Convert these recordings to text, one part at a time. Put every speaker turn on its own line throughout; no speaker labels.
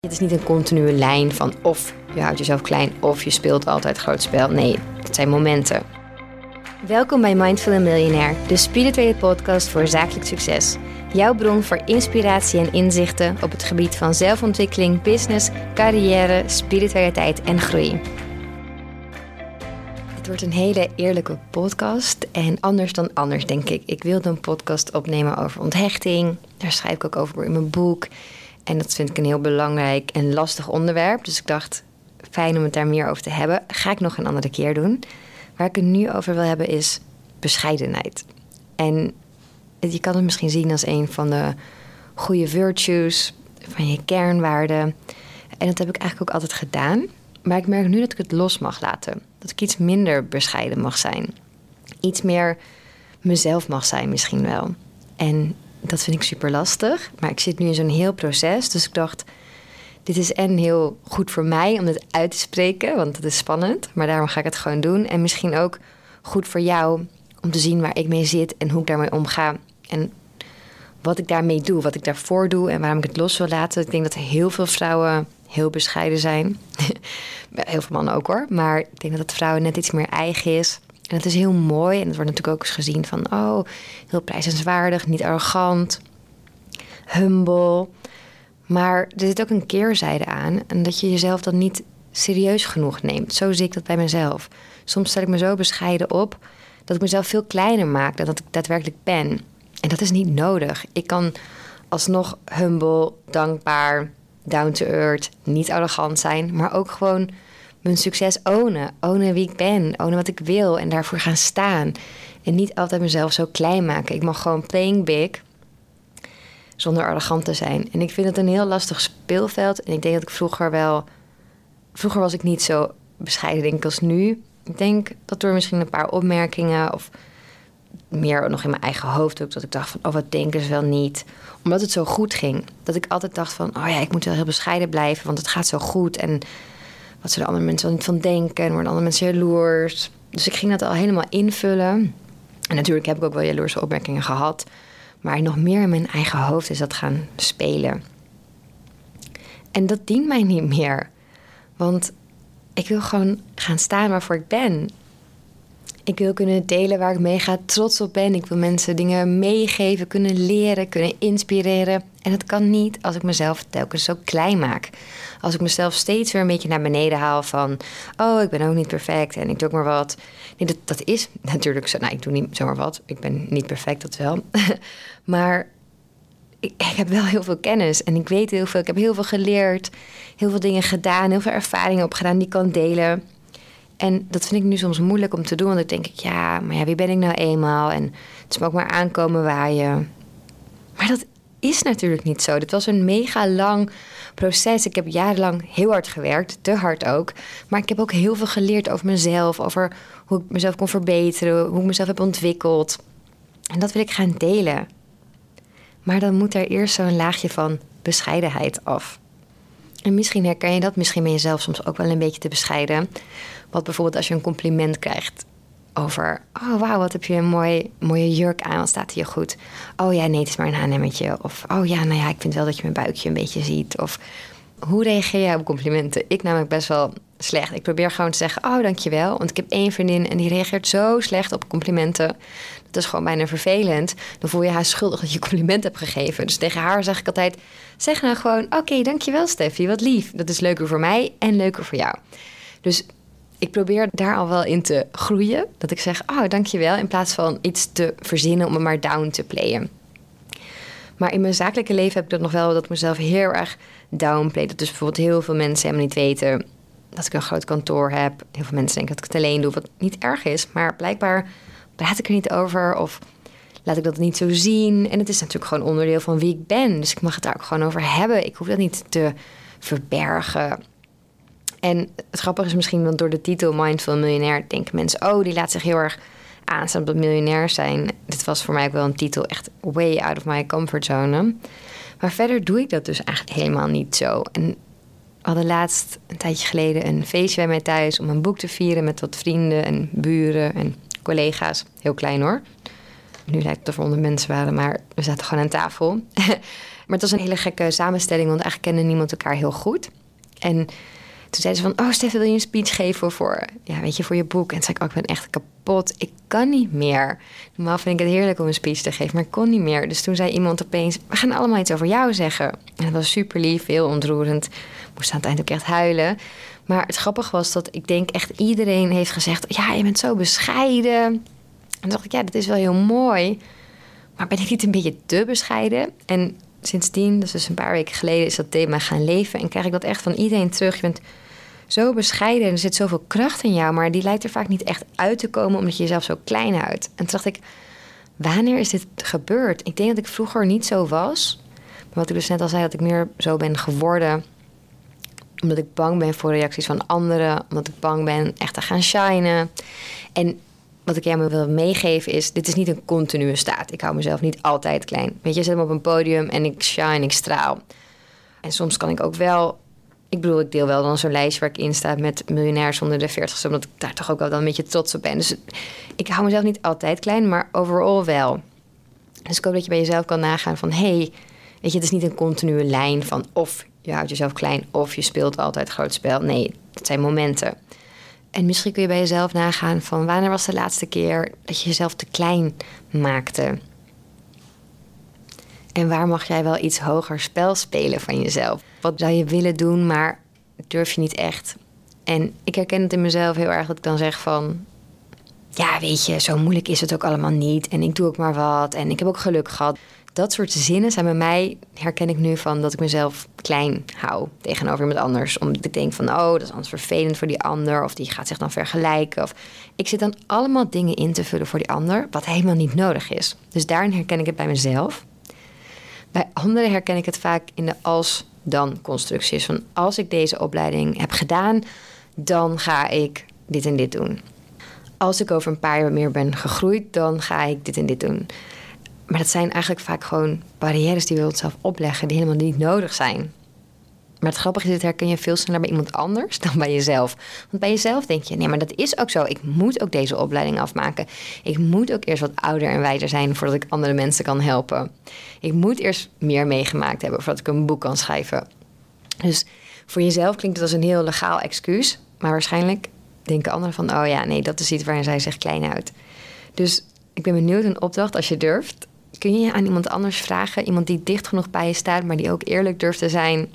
Het is niet een continue lijn van of je houdt jezelf klein of je speelt altijd groot spel. Nee, het zijn momenten. Welkom bij Mindful and Millionaire, de spirituele podcast voor zakelijk succes. Jouw bron voor inspiratie en inzichten op het gebied van zelfontwikkeling, business, carrière, spiritualiteit en groei. Het wordt een hele eerlijke podcast en anders dan anders, denk ik. Ik wilde een podcast opnemen over onthechting. Daar schrijf ik ook over in mijn boek. En dat vind ik een heel belangrijk en lastig onderwerp. Dus ik dacht, fijn om het daar meer over te hebben. Ga ik nog een andere keer doen. Waar ik het nu over wil hebben is bescheidenheid. En je kan het misschien zien als een van de goede virtues, van je kernwaarden. En dat heb ik eigenlijk ook altijd gedaan. Maar ik merk nu dat ik het los mag laten. Dat ik iets minder bescheiden mag zijn. Iets meer mezelf mag zijn misschien wel. En dat vind ik super lastig. Maar ik zit nu in zo'n heel proces. Dus ik dacht, dit is en heel goed voor mij om het uit te spreken, want het is spannend. Maar daarom ga ik het gewoon doen. En misschien ook goed voor jou om te zien waar ik mee zit en hoe ik daarmee omga. En wat ik daarmee doe, wat ik daarvoor doe en waarom ik het los wil laten. Ik denk dat heel veel vrouwen heel bescheiden zijn. heel veel mannen ook hoor. Maar ik denk dat het vrouwen net iets meer eigen is. En het is heel mooi. En het wordt natuurlijk ook eens gezien van, oh, heel prijzenswaardig, niet arrogant, humble. Maar er zit ook een keerzijde aan. En dat je jezelf dan niet serieus genoeg neemt. Zo zie ik dat bij mezelf. Soms stel ik me zo bescheiden op dat ik mezelf veel kleiner maak dan dat ik daadwerkelijk ben. En dat is niet nodig. Ik kan alsnog humble, dankbaar, down to earth, niet arrogant zijn, maar ook gewoon mijn succes ownen. Ownen wie ik ben, ownen wat ik wil en daarvoor gaan staan. En niet altijd mezelf zo klein maken. Ik mag gewoon playing big zonder arrogant te zijn. En ik vind het een heel lastig speelveld. En ik denk dat ik vroeger wel. Vroeger was ik niet zo bescheiden, denk ik, als nu. Ik denk dat door misschien een paar opmerkingen of meer nog in mijn eigen hoofd ook, dat ik dacht van, oh, wat denken ze wel niet? Omdat het zo goed ging. Dat ik altijd dacht van, oh ja, ik moet wel heel bescheiden blijven, want het gaat zo goed. En wat zullen andere mensen wel niet van denken? En worden andere mensen jaloers? Dus ik ging dat al helemaal invullen. En natuurlijk heb ik ook wel jaloerse opmerkingen gehad. Maar nog meer in mijn eigen hoofd is dat gaan spelen. En dat dient mij niet meer. Want ik wil gewoon gaan staan waarvoor ik ben. Ik wil kunnen delen waar ik mega trots op ben. Ik wil mensen dingen meegeven, kunnen leren, kunnen inspireren. En dat kan niet als ik mezelf telkens zo klein maak. Als ik mezelf steeds weer een beetje naar beneden haal van... oh, ik ben ook niet perfect en ik doe ook maar wat. Nee, dat, dat is natuurlijk zo. Nou, ik doe niet zomaar wat. Ik ben niet perfect, dat wel. maar ik, ik, heb wel heel veel kennis en ik weet heel veel. Ik heb heel veel geleerd, heel veel dingen gedaan... heel veel ervaringen opgedaan die ik kan delen... En dat vind ik nu soms moeilijk om te doen. Want dan denk ik, ja, maar ja, wie ben ik nou eenmaal? En het is me ook maar aankomen waaien. Maar dat is natuurlijk niet zo. Dit was een mega lang proces. Ik heb jarenlang heel hard gewerkt, te hard ook. Maar ik heb ook heel veel geleerd over mezelf, over hoe ik mezelf kon verbeteren, hoe ik mezelf heb ontwikkeld. En dat wil ik gaan delen. Maar dan moet er eerst zo'n laagje van bescheidenheid af. En misschien herken je dat, misschien ben je zelf soms ook wel een beetje te bescheiden. Wat bijvoorbeeld als je een compliment krijgt over... oh, wauw, wat heb je een mooi, mooie jurk aan, wat staat hier goed? Oh ja, nee, het is maar een haarnemmetje. Of oh ja, nou ja, ik vind wel dat je mijn buikje een beetje ziet. Of hoe reageer jij op complimenten? Ik namelijk best wel slecht. Ik probeer gewoon te zeggen, oh, dankjewel. Want ik heb één vriendin en die reageert zo slecht op complimenten. Dat is gewoon bijna vervelend. Dan voel je haar schuldig dat je compliment hebt gegeven. Dus tegen haar zeg ik altijd, zeg nou gewoon, oké, dankjewel Steffi, wat lief. Dat is leuker voor mij en leuker voor jou. Dus ik probeer daar al wel in te groeien. Dat ik zeg, oh, dankjewel. In plaats van iets te verzinnen om me maar down te playen. Maar in mijn zakelijke leven heb ik dat nog wel dat mezelf heel erg downplay. Dat dus bijvoorbeeld heel veel mensen helemaal niet weten dat ik een groot kantoor heb. Heel veel mensen denken dat ik het alleen doe, wat niet erg is. Maar blijkbaar praat ik er niet over of laat ik dat niet zo zien. En het is natuurlijk gewoon onderdeel van wie ik ben. Dus ik mag het daar ook gewoon over hebben. Ik hoef dat niet te verbergen. En het grappige is misschien, want door de titel Mindful Miljonair denken mensen, oh, die laat zich heel erg aanstaan op dat miljonair zijn. Dit was voor mij ook wel een titel echt way out of my comfort zone. Maar verder doe ik dat dus eigenlijk helemaal niet zo. En we hadden laatst een tijdje geleden een feestje bij mij thuis om een boek te vieren met wat vrienden en buren en collega's. Heel klein hoor. Nu lijkt het of er honderd mensen waren, maar we zaten gewoon aan tafel. maar het was een hele gekke samenstelling, want eigenlijk kende niemand elkaar heel goed. En toen zei ze van, oh Stef, wil je een speech geven voor, ja, weet je, voor je boek? En toen zei ik, oh, ik ben echt kapot. Ik kan niet meer. Normaal vind ik het heerlijk om een speech te geven, maar ik kon niet meer. Dus toen zei iemand opeens, we gaan allemaal iets over jou zeggen. En dat was super lief, heel ontroerend. Ik moest aan het eind ook echt huilen. Maar het grappige was dat ik denk echt iedereen heeft gezegd, ja, je bent zo bescheiden. En toen dacht ik, ja, dat is wel heel mooi. Maar ben ik niet een beetje te bescheiden? En sindsdien, dus een paar weken geleden, is dat thema gaan leven. En krijg ik dat echt van iedereen terug. Je bent zo bescheiden en er zit zoveel kracht in jou, maar die lijkt er vaak niet echt uit te komen omdat je jezelf zo klein houdt. En toen dacht ik, wanneer is dit gebeurd? Ik denk dat ik vroeger niet zo was. Maar wat ik dus net al zei, dat ik meer zo ben geworden. Omdat ik bang ben voor reacties van anderen. Omdat ik bang ben echt te gaan shinen. En wat ik jou wil meegeven is: dit is niet een continue staat. Ik hou mezelf niet altijd klein. Weet je, zet me op een podium en ik shine, ik straal. En soms kan ik ook wel. Ik bedoel, ik deel wel dan zo'n lijstje waar ik in sta met miljonairs onder de 40, omdat ik daar toch ook wel dan een beetje trots op ben. Dus ik hou mezelf niet altijd klein, maar overal wel. Dus ik hoop dat je bij jezelf kan nagaan van: hé, hey, weet je, het is niet een continue lijn van of je houdt jezelf klein of je speelt altijd groot spel. Nee, het zijn momenten. En misschien kun je bij jezelf nagaan van wanneer was de laatste keer dat je jezelf te klein maakte? En waar mag jij wel iets hoger spel spelen van jezelf? Wat zou je willen doen, maar durf je niet echt? En ik herken het in mezelf heel erg dat ik dan zeg van... Ja, weet je, zo moeilijk is het ook allemaal niet. En ik doe ook maar wat. En ik heb ook geluk gehad dat soort zinnen zijn bij mij, herken ik nu van dat ik mezelf klein hou tegenover iemand anders. Omdat ik denk van, oh, dat is anders vervelend voor die ander. Of die gaat zich dan vergelijken. Of ik zit dan allemaal dingen in te vullen voor die ander, wat helemaal niet nodig is. Dus daarin herken ik het bij mezelf. Bij anderen herken ik het vaak in de als-dan constructies. Van als ik deze opleiding heb gedaan, dan ga ik dit en dit doen. Als ik over een paar jaar meer ben gegroeid, dan ga ik dit en dit doen. Maar dat zijn eigenlijk vaak gewoon barrières die we onszelf opleggen, die helemaal niet nodig zijn. Maar het grappige is, dit herken je veel sneller bij iemand anders dan bij jezelf. Want bij jezelf denk je, nee, maar dat is ook zo. Ik moet ook deze opleiding afmaken. Ik moet ook eerst wat ouder en wijzer zijn voordat ik andere mensen kan helpen. Ik moet eerst meer meegemaakt hebben voordat ik een boek kan schrijven. Dus voor jezelf klinkt het als een heel legaal excuus. Maar waarschijnlijk denken anderen van, oh ja, nee, dat is iets waarin zij zich klein houdt. Dus ik ben benieuwd, een opdracht als je durft kun je aan iemand anders vragen, iemand die dicht genoeg bij je staat, maar die ook eerlijk durft te zijn.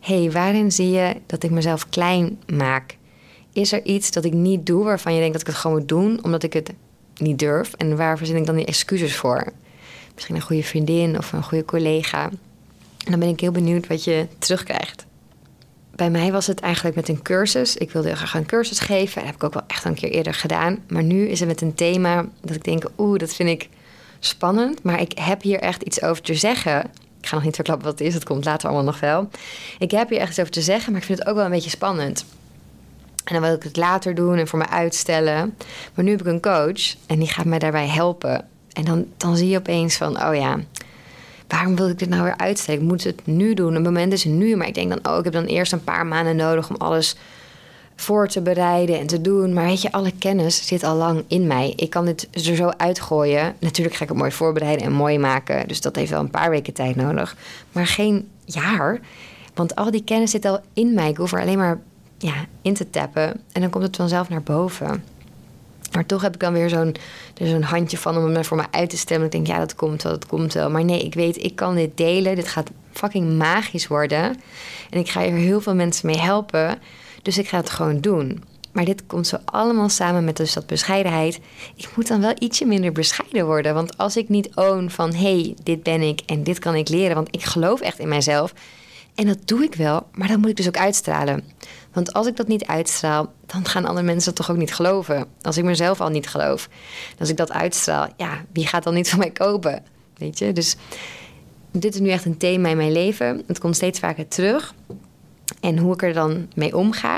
Hey, waarin zie je dat ik mezelf klein maak? Is er iets dat ik niet doe waarvan je denkt dat ik het gewoon moet doen, omdat ik het niet durf? En waar verzin ik dan die excuses voor? Misschien een goede vriendin of een goede collega. En dan ben ik heel benieuwd wat je terugkrijgt. Bij mij was het eigenlijk met een cursus. Ik wilde heel graag een cursus geven. Dat heb ik ook wel echt een keer eerder gedaan. Maar nu is het met een thema dat ik denk, oeh, dat vind ik spannend, maar ik heb hier echt iets over te zeggen. Ik ga nog niet verklappen wat het is, dat komt later allemaal nog wel. Ik heb hier iets over te zeggen, maar ik vind het ook wel een beetje spannend. En dan wil ik het later doen en voor me uitstellen. Maar nu heb ik een coach en die gaat mij daarbij helpen. En dan, dan zie je opeens van, oh ja, waarom wil ik dit nou weer uitstellen? Ik moet het nu doen. Een moment is nu, maar ik denk dan, oh, ik heb dan eerst een paar maanden nodig om alles voor te bereiden en te doen. Maar weet je, alle kennis zit al lang in mij. Ik kan dit er zo uitgooien. Natuurlijk ga ik het mooi voorbereiden en mooi maken. Dus dat heeft wel een paar weken tijd nodig. Maar geen jaar. Want al die kennis zit al in mij. Ik hoef er alleen maar ja, in te tappen. En dan komt het vanzelf naar boven. Maar toch heb ik dan weer zo'n zo'n handje van om het voor me uit te stemmen. Ik denk, ja, dat komt wel, dat komt wel. Maar nee, ik weet, ik kan dit delen. Dit gaat fucking magisch worden. En ik ga er heel veel mensen mee helpen. Dus ik ga het gewoon doen. Maar dit komt zo allemaal samen met dus dat bescheidenheid. Ik moet dan wel ietsje minder bescheiden worden. Want als ik niet own van hé, hey, dit ben ik en dit kan ik leren. Want ik geloof echt in mijzelf. En dat doe ik wel, maar dan moet ik dus ook uitstralen. Want als ik dat niet uitstraal, dan gaan andere mensen dat toch ook niet geloven. Als ik mezelf al niet geloof. Als ik dat uitstraal, ja, wie gaat dan niet van mij kopen? Weet je? Dus dit is nu echt een thema in mijn leven. Het komt steeds vaker terug. En hoe ik er dan mee omga,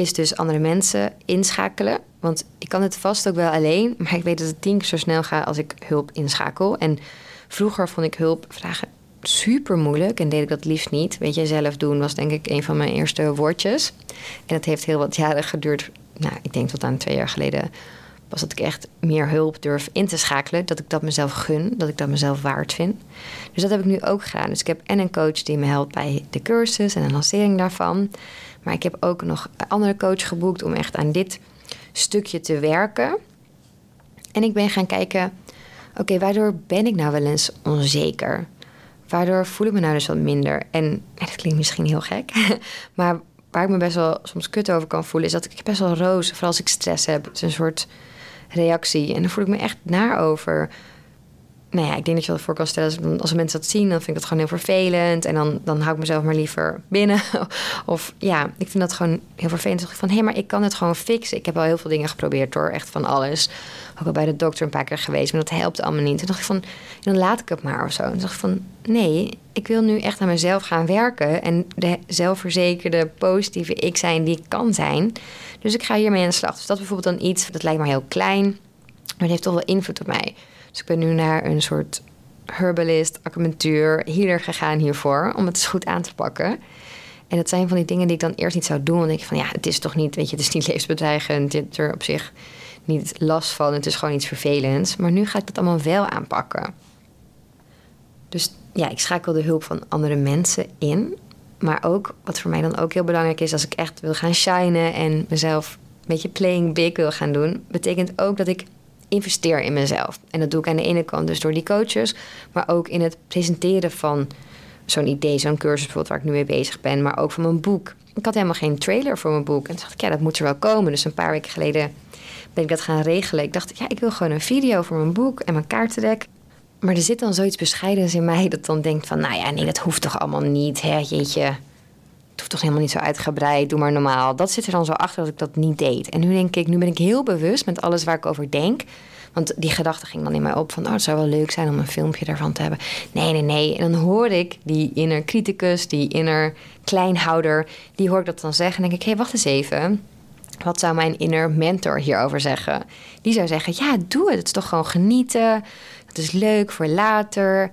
is dus andere mensen inschakelen. Want ik kan het vast ook wel alleen, maar ik weet dat het tien keer zo snel gaat als ik hulp inschakel. En vroeger vond ik hulp vragen super moeilijk en deed ik dat liefst niet. Weet je, zelf doen was denk ik een van mijn eerste woordjes. En dat heeft heel wat jaren geduurd. Nou, ik denk tot aan twee jaar geleden Pas dat ik echt meer hulp durf in te schakelen. Dat ik dat mezelf gun. Dat ik dat mezelf waard vind. Dus dat heb ik nu ook gedaan. Dus ik heb en een coach die me helpt bij de cursus en de lancering daarvan. Maar ik heb ook nog een andere coach geboekt om echt aan dit stukje te werken. En ik ben gaan kijken, oké, waardoor ben ik nou wel eens onzeker? Waardoor voel ik me nou dus wat minder? En dat klinkt misschien heel gek, maar waar ik me best wel soms kut over kan voelen, is dat ik best wel roos, vooral als ik stress heb. Het is een soort reactie. En dan voel ik me echt naar over nou ja, ik denk dat je dat voor kan stellen. Als mensen dat zien, dan vind ik dat gewoon heel vervelend. En dan, dan hou ik mezelf maar liever binnen. of ja, ik vind dat gewoon heel vervelend. Van, hé, hey, maar ik kan het gewoon fixen. Ik heb al heel veel dingen geprobeerd door echt van alles. Ook al bij de dokter een paar keer geweest, maar dat helpt allemaal niet. Toen dacht ik van, dan laat ik het maar of zo. En toen dacht ik van, nee, ik wil nu echt aan mezelf gaan werken. En de zelfverzekerde, positieve ik zijn die ik kan zijn. Dus ik ga hiermee aan de slag. Dus dat is bijvoorbeeld dan iets, dat lijkt me heel klein. Maar het heeft toch wel invloed op mij. Dus ik ben nu naar een soort herbalist, acupunctuur, healer gegaan hiervoor. Om het eens goed aan te pakken. En dat zijn van die dingen die ik dan eerst niet zou doen. Denk ik van ja, het is toch niet, weet je, het is niet levensbedreigend. Hebt er op zich niet last van. Het is gewoon iets vervelends. Maar nu ga ik dat allemaal wel aanpakken. Dus ja, ik schakel de hulp van andere mensen in. Maar ook, wat voor mij dan ook heel belangrijk is, als ik echt wil gaan shinen en mezelf een beetje playing big wil gaan doen, betekent ook dat ik investeer in mezelf. En dat doe ik aan de ene kant dus door die coaches, maar ook in het presenteren van zo'n idee, zo'n cursus bijvoorbeeld waar ik nu mee bezig ben, maar ook van mijn boek. Ik had helemaal geen trailer voor mijn boek. En toen dacht ik, ja, dat moet er wel komen. Dus een paar weken geleden ben ik dat gaan regelen. Ik dacht, ja, ik wil gewoon een video voor mijn boek en mijn kaartendek. Maar er zit dan zoiets bescheidens in mij dat dan denkt van, nou ja, nee, dat hoeft toch allemaal niet, hè, jeetje. Het hoeft toch helemaal niet zo uitgebreid, doe maar normaal. Dat zit er dan zo achter dat ik dat niet deed. En nu denk ik, nu ben ik heel bewust met alles waar ik over denk. Want die gedachte ging dan in mij op van, oh, het zou wel leuk zijn om een filmpje daarvan te hebben. Nee, nee, nee. En dan hoor ik die inner criticus, die inner kleinhouder, die hoor ik dat dan zeggen. En denk ik, hé, hey, wacht eens even. Wat zou mijn inner mentor hierover zeggen? Die zou zeggen, ja, doe het. Het is toch gewoon genieten. Het is leuk voor later.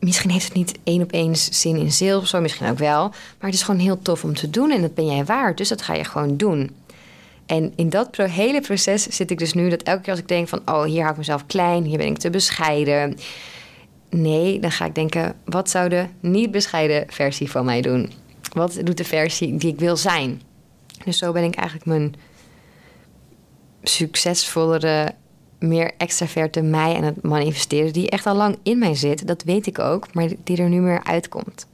Misschien heeft het niet één op één zin in sales of zo, misschien ook wel. Maar het is gewoon heel tof om te doen en dat ben jij waard. Dus dat ga je gewoon doen. En in dat hele proces zit ik dus nu dat elke keer als ik denk van... oh, hier hou ik mezelf klein, hier ben ik te bescheiden. Nee, dan ga ik denken, wat zou de niet bescheiden versie van mij doen? Wat doet de versie die ik wil zijn? Dus zo ben ik eigenlijk mijn succesvollere, meer extraverte mij aan het manifesteren... die echt al lang in mij zit, dat weet ik ook, maar die er nu meer uitkomt.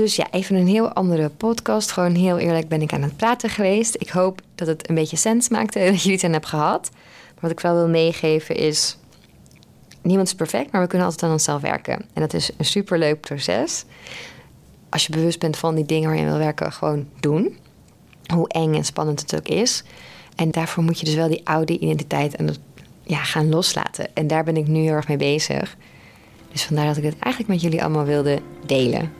Dus ja, even een heel andere podcast. Gewoon heel eerlijk ben ik aan het praten geweest. Ik hoop dat het een beetje sens maakte dat jullie het aan hebben gehad. Maar wat ik wel wil meegeven is... Niemand is perfect, maar we kunnen altijd aan onszelf werken. En dat is een superleuk proces. Als je bewust bent van die dingen waar je wil werken, gewoon doen. Hoe eng en spannend het ook is. En daarvoor moet je dus wel die oude identiteit en ja, gaan loslaten. En daar ben ik nu heel erg mee bezig. Dus vandaar dat ik het eigenlijk met jullie allemaal wilde delen.